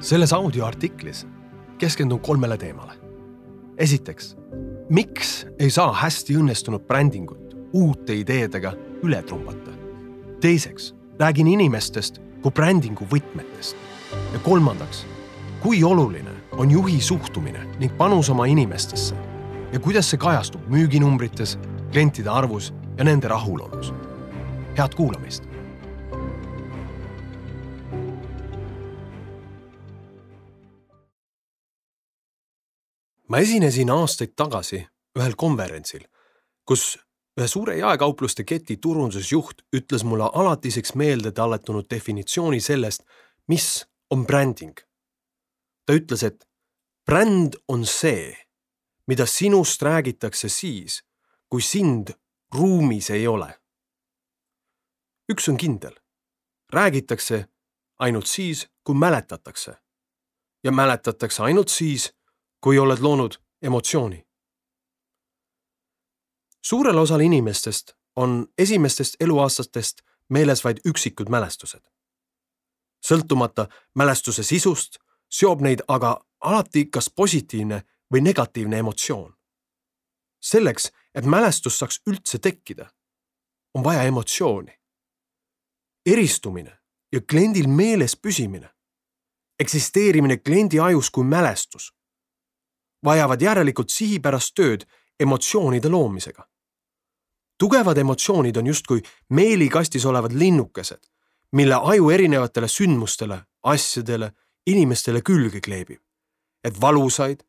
selles audioartiklis keskendun kolmele teemale. esiteks, miks ei saa hästi õnnestunud brändingut uute ideedega üle trumbata? teiseks, räägin inimestest kui brändingu võtmetest. ja kolmandaks, kui oluline on juhi suhtumine ning panus oma inimestesse ja kuidas see kajastub müüginumbrites, klientide arvus ja nende rahulolus. head kuulamist ma esinesin aastaid tagasi ühel konverentsil, kus ühe suure jaekaupluste keti turundusjuht ütles mulle alatiseks meelde talletunud definitsiooni sellest, mis on bränding. ta ütles, et bränd on see, mida sinust räägitakse siis, kui sind ruumis ei ole. üks on kindel, räägitakse ainult siis, kui mäletatakse. ja mäletatakse ainult siis, kui oled loonud emotsiooni. suurel osal inimestest on esimestest eluaastatest meeles vaid üksikud mälestused. sõltumata mälestuse sisust, seob neid aga alati kas positiivne või negatiivne emotsioon. selleks, et mälestus saaks üldse tekkida, on vaja emotsiooni. eristumine ja kliendil meeles püsimine, eksisteerimine kliendi ajus kui mälestus vajavad järelikult sihipärast tööd emotsioonide loomisega. tugevad emotsioonid on justkui meelikastis olevad linnukesed, mille aju erinevatele sündmustele, asjadele, inimestele külge kleebib, et valusaid,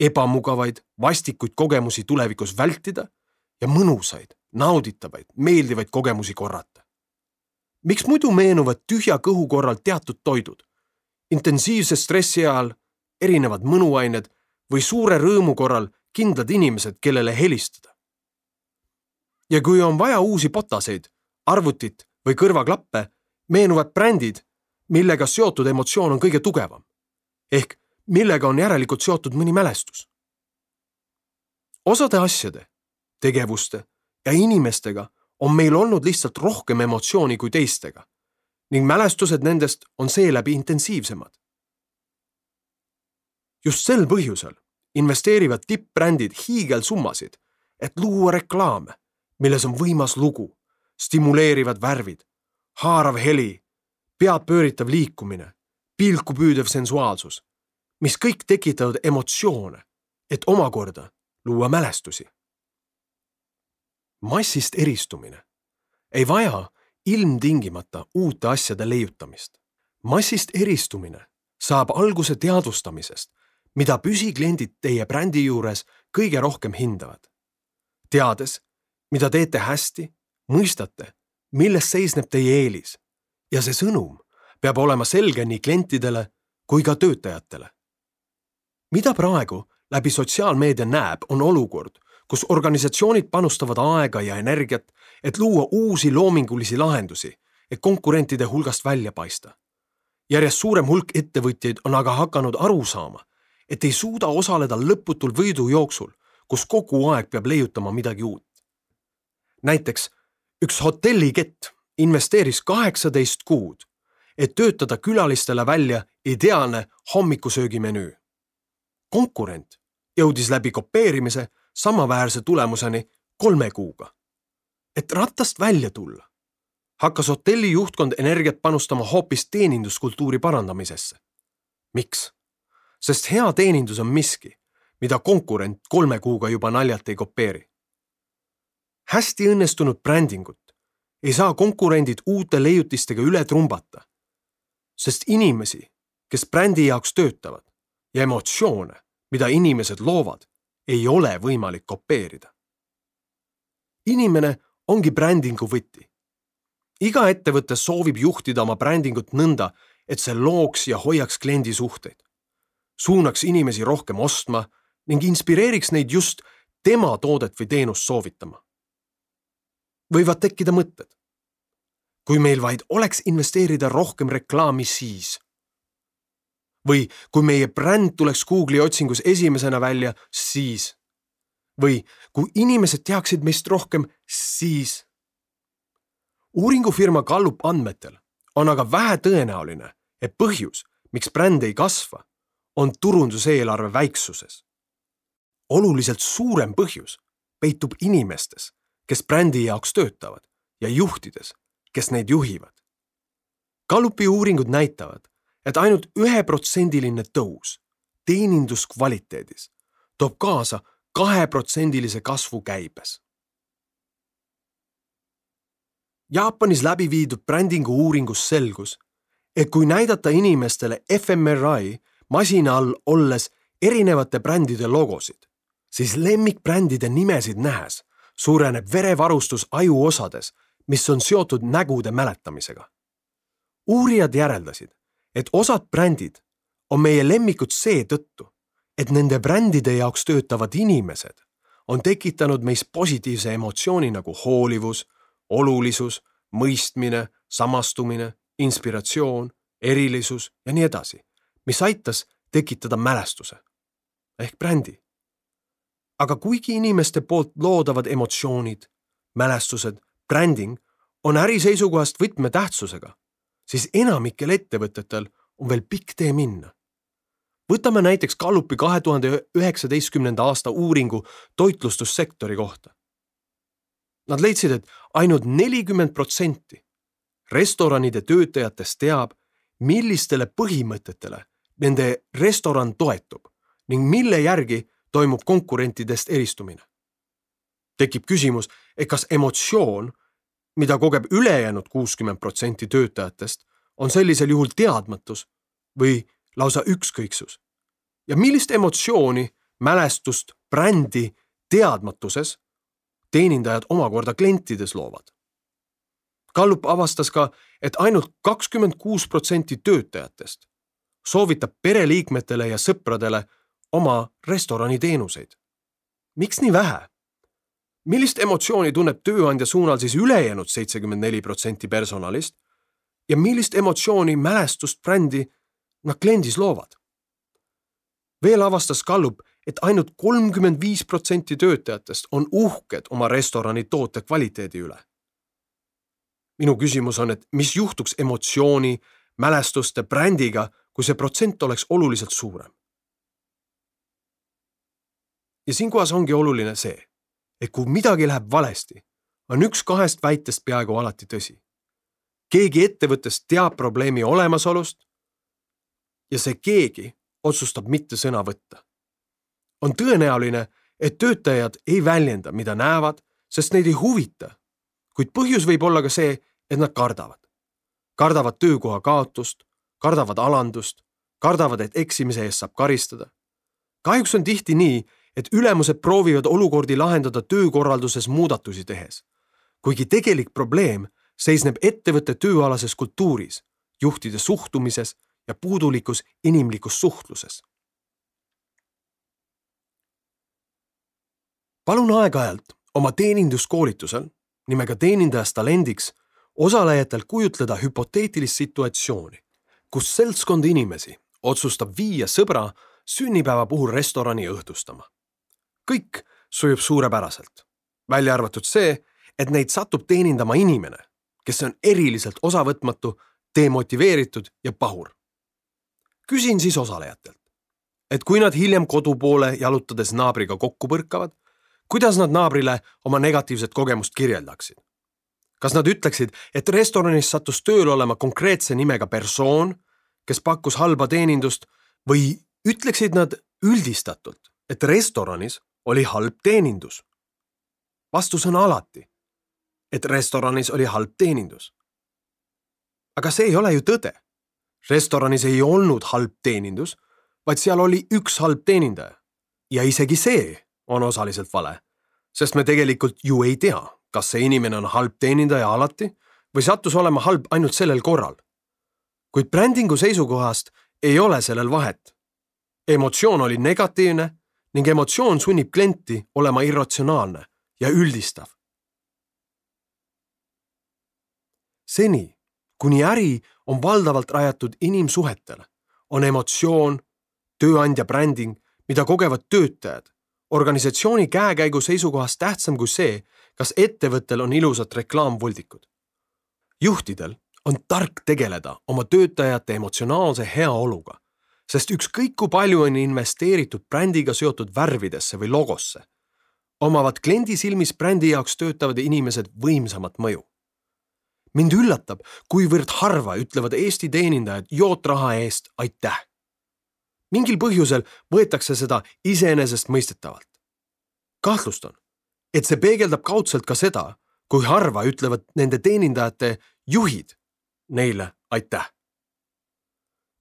ebamugavaid, vastikuid kogemusi tulevikus vältida ja mõnusaid, nauditavaid, meeldivaid kogemusi korrata. miks muidu meenuvad tühja kõhu korral teatud toidud? intensiivse stressi ajal erinevad mõnuained või suure rõõmu korral kindlad inimesed, kellele helistada. ja kui on vaja uusi potaseid, arvutit või kõrvaklappe, meenuvad brändid, millega seotud emotsioon on kõige tugevam. ehk millega on järelikult seotud mõni mälestus. osade asjade, tegevuste ja inimestega on meil olnud lihtsalt rohkem emotsiooni kui teistega ning mälestused nendest on seeläbi intensiivsemad just sel põhjusel investeerivad tippbrändid hiigelsummasid, et luua reklaame, milles on võimas lugu, stimuleerivad värvid, haarav heli, peadpööritav liikumine, pilku püüdev sensuaalsus, mis kõik tekitavad emotsioone, et omakorda luua mälestusi. massist eristumine ei vaja ilmtingimata uute asjade leiutamist. massist eristumine saab alguse teadvustamisest, mida püsikliendid teie brändi juures kõige rohkem hindavad. teades, mida teete hästi, mõistate, milles seisneb teie eelis ja see sõnum peab olema selge nii klientidele kui ka töötajatele. mida praegu läbi sotsiaalmeedia näeb, on olukord, kus organisatsioonid panustavad aega ja energiat, et luua uusi loomingulisi lahendusi, et konkurentide hulgast välja paista. järjest suurem hulk ettevõtjaid on aga hakanud aru saama, et ei suuda osaleda lõputul võidujooksul, kus kogu aeg peab leiutama midagi uut. näiteks üks hotellikett investeeris kaheksateist kuud, et töötada külalistele välja ideaalne hommikusöögimenüü. konkurent jõudis läbi kopeerimise samaväärse tulemuseni kolme kuuga. et ratast välja tulla, hakkas hotelli juhtkond energiat panustama hoopis teeninduskultuuri parandamisesse. miks? Sest hea teenindus on miski, mida konkurent kolme kuuga juba naljalt ei kopeeri. hästi õnnestunud brändingut ei saa konkurendid uute leiutistega üle trumbata, sest inimesi, kes brändi jaoks töötavad ja emotsioone, mida inimesed loovad, ei ole võimalik kopeerida. inimene ongi brändingu võti. iga ettevõte soovib juhtida oma brändingut nõnda, et see looks ja hoiaks kliendi suhteid suunaks inimesi rohkem ostma ning inspireeriks neid just tema toodet või teenust soovitama. võivad tekkida mõtted. kui meil vaid oleks investeerida rohkem reklaami, siis. või kui meie bränd tuleks Google'i otsingus esimesena välja, siis. või kui inimesed teaksid meist rohkem, siis. uuringufirma Gallup andmetel on aga vähetõenäoline, et põhjus miks bränd ei kasva, on turunduseelarve väiksuses. oluliselt suurem põhjus peitub inimestes, kes brändi jaoks töötavad ja juhtides, kes neid juhivad. Gallupi uuringud näitavad, et ainult üheprotsendiline tõus teeninduskvaliteedis toob kaasa kaheprotsendilise kasvu käibes. Jaapanis läbi viidud brändingu uuringus selgus, et kui näidata inimestele fMRI masina all olles erinevate brändide logosid, siis lemmikbrändide nimesid nähes suureneb verevarustus ajuosades, mis on seotud nägude mäletamisega. uurijad järeldasid, et osad brändid on meie lemmikud seetõttu, et nende brändide jaoks töötavad inimesed on tekitanud meis positiivse emotsiooni nagu hoolivus, olulisus, mõistmine, samastumine, inspiratsioon, erilisus ja nii edasi, mis aitas tekitada mälestuse ehk brändi. aga kuigi inimeste poolt loodavad emotsioonid, mälestused, bränding on äri seisukohast võtmetähtsusega, siis enamikel ettevõtetel on veel pikk tee minna võtame näiteks Gallupi kahe tuhande üheksateistkümnenda aasta uuringu toitlustussektori kohta. Nad leidsid, et ainult nelikümmend protsenti restoranide töötajatest teab, millistele põhimõtetele nende restoran toetub ning mille järgi toimub konkurentidest eristumine. tekib küsimus, et kas emotsioon, mida kogeb ülejäänud kuuskümmend protsenti töötajatest, on sellisel juhul teadmatus või lausa ükskõiksus. ja millist emotsiooni, mälestust, brändi teadmatuses teenindajad omakorda klientides loovad. Gallup avastas ka, et ainult kakskümmend kuus protsenti töötajatest soovitab pereliikmetele ja sõpradele oma restoraniteenuseid. miks nii vähe? millist emotsiooni tunneb tööandja suunal siis ülejäänud seitsekümmend neli protsenti personalist ja millist emotsiooni, mälestust, brändi nad kliendis loovad. veel avastas Gallup, et ainult kolmkümmend viis protsenti töötajatest on uhked oma restorani toote kvaliteedi üle. minu küsimus on, et mis juhtuks emotsiooni, mälestuste, brändiga, kui see protsent oleks oluliselt suurem? ja siinkohas ongi oluline see, et kui midagi läheb valesti, on üks kahest väitest peaaegu alati tõsi. keegi ettevõttes teab probleemi olemasolust ja see keegi otsustab mitte sõna võtta. on tõenäoline, et töötajad ei väljenda, mida näevad, sest neid ei huvita. kuid põhjus võib olla ka see, et nad kardavad. kardavad töökoha kaotust, kardavad alandust, kardavad, et eksimise eest saab karistada. kahjuks on tihti nii, et ülemused proovivad olukordi lahendada töökorralduses muudatusi tehes. kuigi tegelik probleem seisneb ettevõtte tööalases kultuuris, juhtide suhtumises ja puudulikus inimlikus suhtluses. palun aeg-ajalt oma teeninduskoolitusel nimega teenindajast talendiks osalejatel kujutleda hüpoteetilist situatsiooni, kus seltskond inimesi otsustab viia sõbra sünnipäeva puhul restorani õhtustama. kõik sujub suurepäraselt, välja arvatud see, et neid satub teenindama inimene, kes on eriliselt osavõtmatu, demotiveeritud ja pahur küsin siis osalejatelt, et kui nad hiljem kodu poole jalutades naabriga kokku põrkavad, kuidas nad naabrile oma negatiivset kogemust kirjeldaksid? Kas nad ütleksid, et restoranis sattus tööle olema konkreetse nimega persoon, kes pakkus halba teenindust või ütleksid nad üldistatult, et restoranis oli halb teenindus? vastus on alati, et restoranis oli halb teenindus. aga see ei ole ju tõde restoranis ei olnud halb teenindus, vaid seal oli üks halb teenindaja. ja isegi see on osaliselt vale, sest me tegelikult ju ei tea, kas see inimene on halb teenindaja alati või sattus olema halb ainult sellel korral. kuid brändingu seisukohast ei ole sellel vahet. emotsioon oli negatiivne ning emotsioon sunnib klienti olema irratsionaalne ja üldistav. seni kuni äri on valdavalt rajatud inimsuhetele, on emotsioon, tööandja bränding, mida kogevad töötajad, organisatsiooni käekäigu seisukohast tähtsam kui see, kas ettevõttel on ilusad reklaamvoldikud. juhtidel on tark tegeleda oma töötajate emotsionaalse heaoluga, sest ükskõik kui palju on investeeritud brändiga seotud värvidesse või logosse, omavad kliendi silmis brändi jaoks töötavad inimesed võimsamat mõju. mind üllatab, kuivõrd harva ütlevad Eesti teenindajad jootraha eest aitäh. mingil põhjusel võetakse seda iseenesestmõistetavalt. kahtlustan, et see peegeldab kaudselt ka seda, kui harva ütlevad nende teenindajate juhid neile aitäh.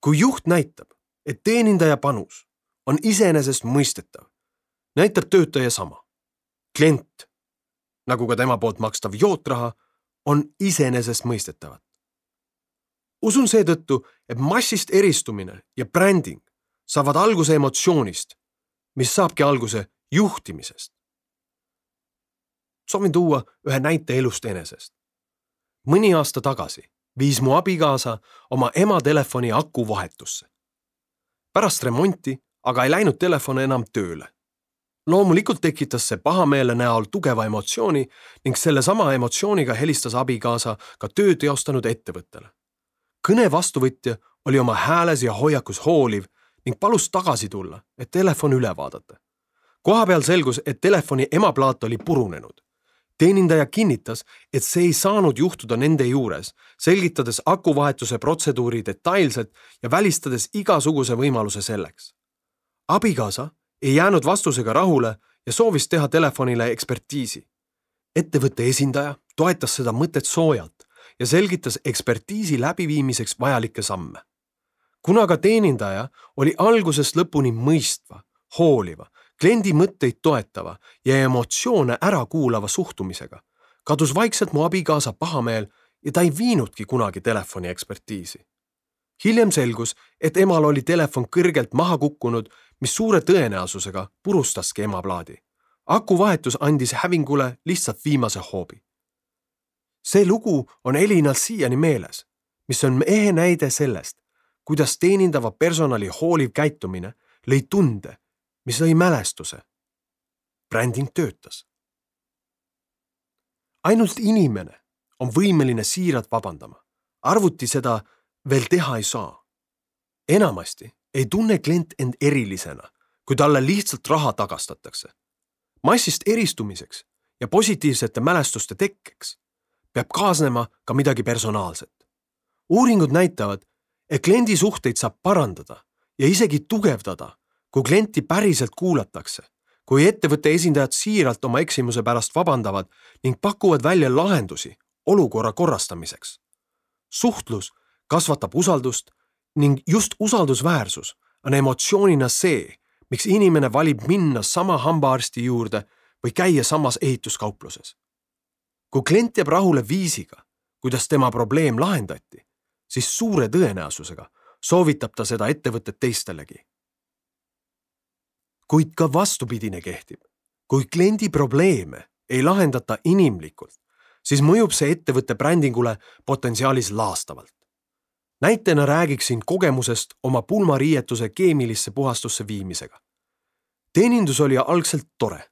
kui juht näitab, et teenindaja panus on iseenesestmõistetav, näitab töötaja sama. klient, nagu ka tema poolt makstav jootraha, on iseenesestmõistetavad. usun seetõttu, et massist eristumine ja bränding saavad alguse emotsioonist, mis saabki alguse juhtimisest. Soovin tuua ühe näite elust enesest. mõni aasta tagasi viis mu abikaasa oma ema telefoni aku vahetusse. pärast remonti aga ei läinud telefon enam tööle. loomulikult tekitas see pahameele näol tugeva emotsiooni ning sellesama emotsiooniga helistas abikaasa ka töö teostanud ettevõttele. kõne vastuvõtja oli oma hääles ja hoiakus hooliv ning palus tagasi tulla, et telefon üle vaadata. kohapeal selgus, et telefoni emaplaat oli purunenud teenindaja kinnitas, et see ei saanud juhtuda nende juures, selgitades akuvahetuse protseduuri detailselt ja välistades igasuguse võimaluse selleks. abikaasa ei jäänud vastusega rahule ja soovis teha telefonile ekspertiisi. ettevõtte esindaja toetas seda mõtet soojalt ja selgitas ekspertiisi läbiviimiseks vajalikke samme. kuna ka teenindaja oli algusest lõpuni mõistva, hooliva kliendi mõtteid toetava ja emotsioone ära kuulava suhtumisega kadus vaikselt mu abikaasa pahameel ja ta ei viinudki kunagi telefoni ekspertiisi. hiljem selgus, et emal oli telefon kõrgelt maha kukkunud, mis suure tõenäosusega purustaski ema plaadi. akuvahetus andis hävingule lihtsalt viimase hoobi. see lugu on Elinal siiani meeles, mis on ehe näide sellest, kuidas teenindava personali hooliv käitumine lõi tunde mis lõi mälestuse. bränding töötas. ainult inimene on võimeline siiralt vabandama. arvuti seda veel teha ei saa. enamasti ei tunne klient end erilisena, kui talle lihtsalt raha tagastatakse. massist eristumiseks ja positiivsete mälestuste tekkeks peab kaasnema ka midagi personaalset. uuringud näitavad, et kliendi suhteid saab parandada ja isegi tugevdada kui klienti päriselt kuulatakse, kui ettevõtte esindajad siiralt oma eksimuse pärast vabandavad ning pakuvad välja lahendusi olukorra korrastamiseks. suhtlus kasvatab usaldust ning just usaldusväärsus on emotsioonina see, miks inimene valib minna sama hambaarsti juurde või käia samas ehituskaupluses. kui klient jääb rahule viisiga, kuidas tema probleem lahendati, siis suure tõenäosusega soovitab ta seda ettevõtet teistelegi kuid ka vastupidine kehtib. kui kliendi probleeme ei lahendata inimlikult, siis mõjub see ettevõtte brändingule potentsiaalis laastavalt. näitena räägiksin kogemusest oma pulmariietuse keemilisse puhastusse viimisega. teenindus oli algselt tore,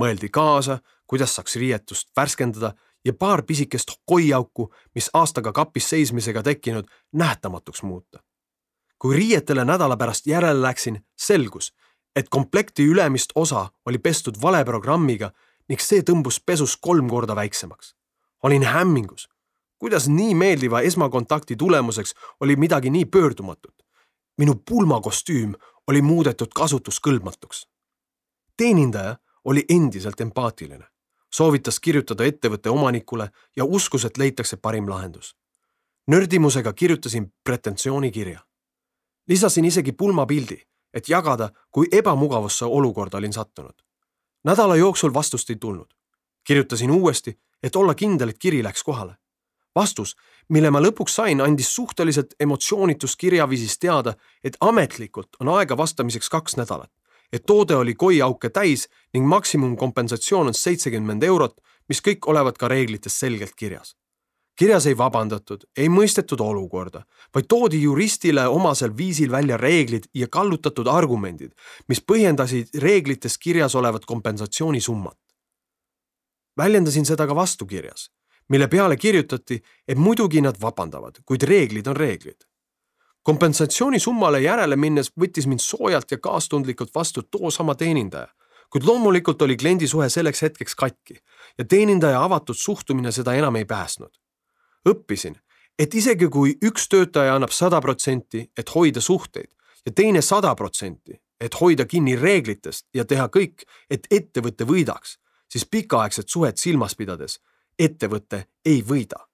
mõeldi kaasa, kuidas saaks riietust värskendada ja paar pisikest koiauku, mis aastaga kapis seismisega tekkinud, nähtamatuks muuta. kui riietele nädala pärast järele läksin, selgus, et komplekti ülemist osa oli pestud vale programmiga ning see tõmbus pesus kolm korda väiksemaks. olin hämmingus, kuidas nii meeldiva esmakontakti tulemuseks oli midagi nii pöördumatut. minu pulmakostüüm oli muudetud kasutuskõlbmatuks. teenindaja oli endiselt empaatiline, soovitas kirjutada ettevõtte omanikule ja uskus, et leitakse parim lahendus. nördimusega kirjutasin pretensioonikirja. lisasin isegi pulmapildi et jagada, kui ebamugavasse olukorda olin sattunud. nädala jooksul vastust ei tulnud. kirjutasin uuesti, et olla kindel, et kiri läks kohale. vastus, mille ma lõpuks sain, andis suhteliselt emotsioonitus kirjaviisis teada, et ametlikult on aega vastamiseks kaks nädalat, et toode oli koiauke täis ning maksimumkompensatsioon on seitsekümmend eurot, mis kõik olevat ka reeglites selgelt kirjas kirjas ei vabandatud, ei mõistetud olukorda, vaid toodi juristile omasel viisil välja reeglid ja kallutatud argumendid, mis põhjendasid reeglites kirjas olevat kompensatsioonisummat. väljendasin seda ka vastukirjas, mille peale kirjutati, et muidugi nad vabandavad, kuid reeglid on reeglid. kompensatsioonisummale järele minnes võttis mind soojalt ja kaastundlikult vastu toosama teenindaja, kuid loomulikult oli kliendi suhe selleks hetkeks katki ja teenindaja avatud suhtumine seda enam ei päästnud. Õppisin, et isegi kui üks töötaja annab sada protsenti, et hoida suhteid ja teine sada protsenti, et hoida kinni reeglitest ja teha kõik, et ettevõte võidaks, siis pikaaegset suhet silmas pidades ettevõte ei võida.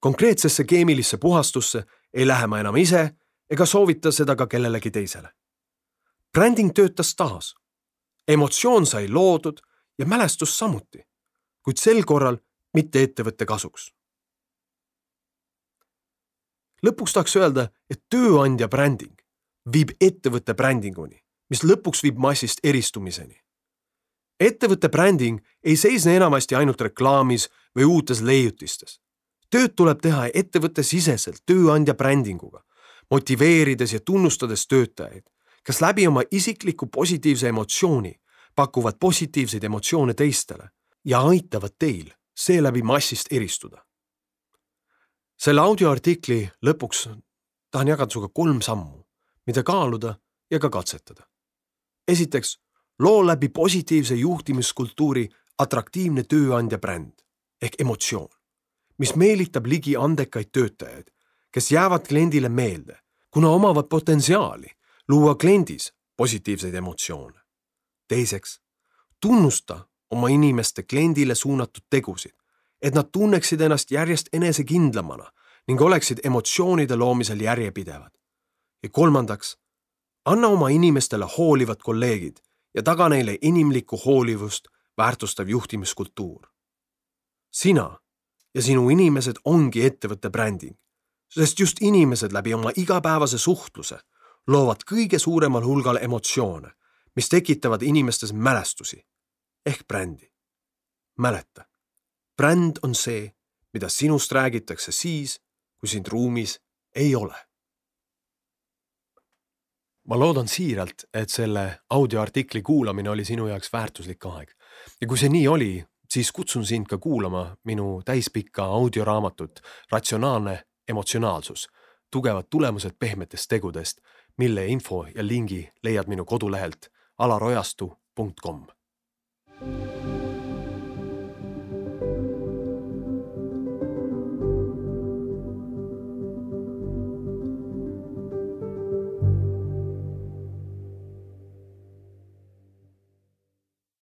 konkreetsesse keemilisse puhastusse ei lähe ma enam ise ega soovita seda ka kellelegi teisele. bränding töötas taas. emotsioon sai loodud ja mälestus samuti, kuid sel korral mitte ettevõtte kasuks. Lõpuks tahaks öelda, et tööandja bränding viib ettevõtte brändinguni, mis lõpuks viib massist eristumiseni. ettevõtte bränding ei seisne enamasti ainult reklaamis või uutes leiutistes. tööd tuleb teha ettevõtte siseselt tööandja brändinguga, motiveerides ja tunnustades töötajaid, kes läbi oma isikliku positiivse emotsiooni pakuvad positiivseid emotsioone teistele ja aitavad teil seeläbi massist eristuda. Selle audioartikli lõpuks tahan jagada sinuga kolm sammu, mida kaaluda ja ka katsetada. esiteks, loo läbi positiivse juhtimiskultuuri atraktiivne tööandja bränd ehk emotsioon, mis meelitab ligi andekaid töötajaid, kes jäävad kliendile meelde, kuna omavad potentsiaali luua kliendis positiivseid emotsioone. teiseks, tunnusta oma inimeste kliendile suunatud tegusid, et nad tunneksid ennast järjest enesekindlamana ning oleksid emotsioonide loomisel järjepidevad. ja kolmandaks, anna oma inimestele hoolivad kolleegid ja taga neile inimlikku hoolivust väärtustav juhtimiskultuur sina ja sinu inimesed ongi ettevõtte bränding, sest just inimesed läbi oma igapäevase suhtluse loovad kõige suuremal hulgal emotsioone, mis tekitavad inimestes mälestusi ehk brändi. mäleta, bränd on see, mida sinust räägitakse siis, kui sind ruumis ei ole. ma loodan siiralt, et selle audioartikli kuulamine oli sinu jaoks väärtuslik aeg ja kui see nii oli, siis kutsun sind ka kuulama minu täispikka audioraamatut Ratsionaalne emotsionaalsus, tugevad tulemused pehmetest tegudest, mille info ja lingi leiad minu kodulehelt alarojastu.com.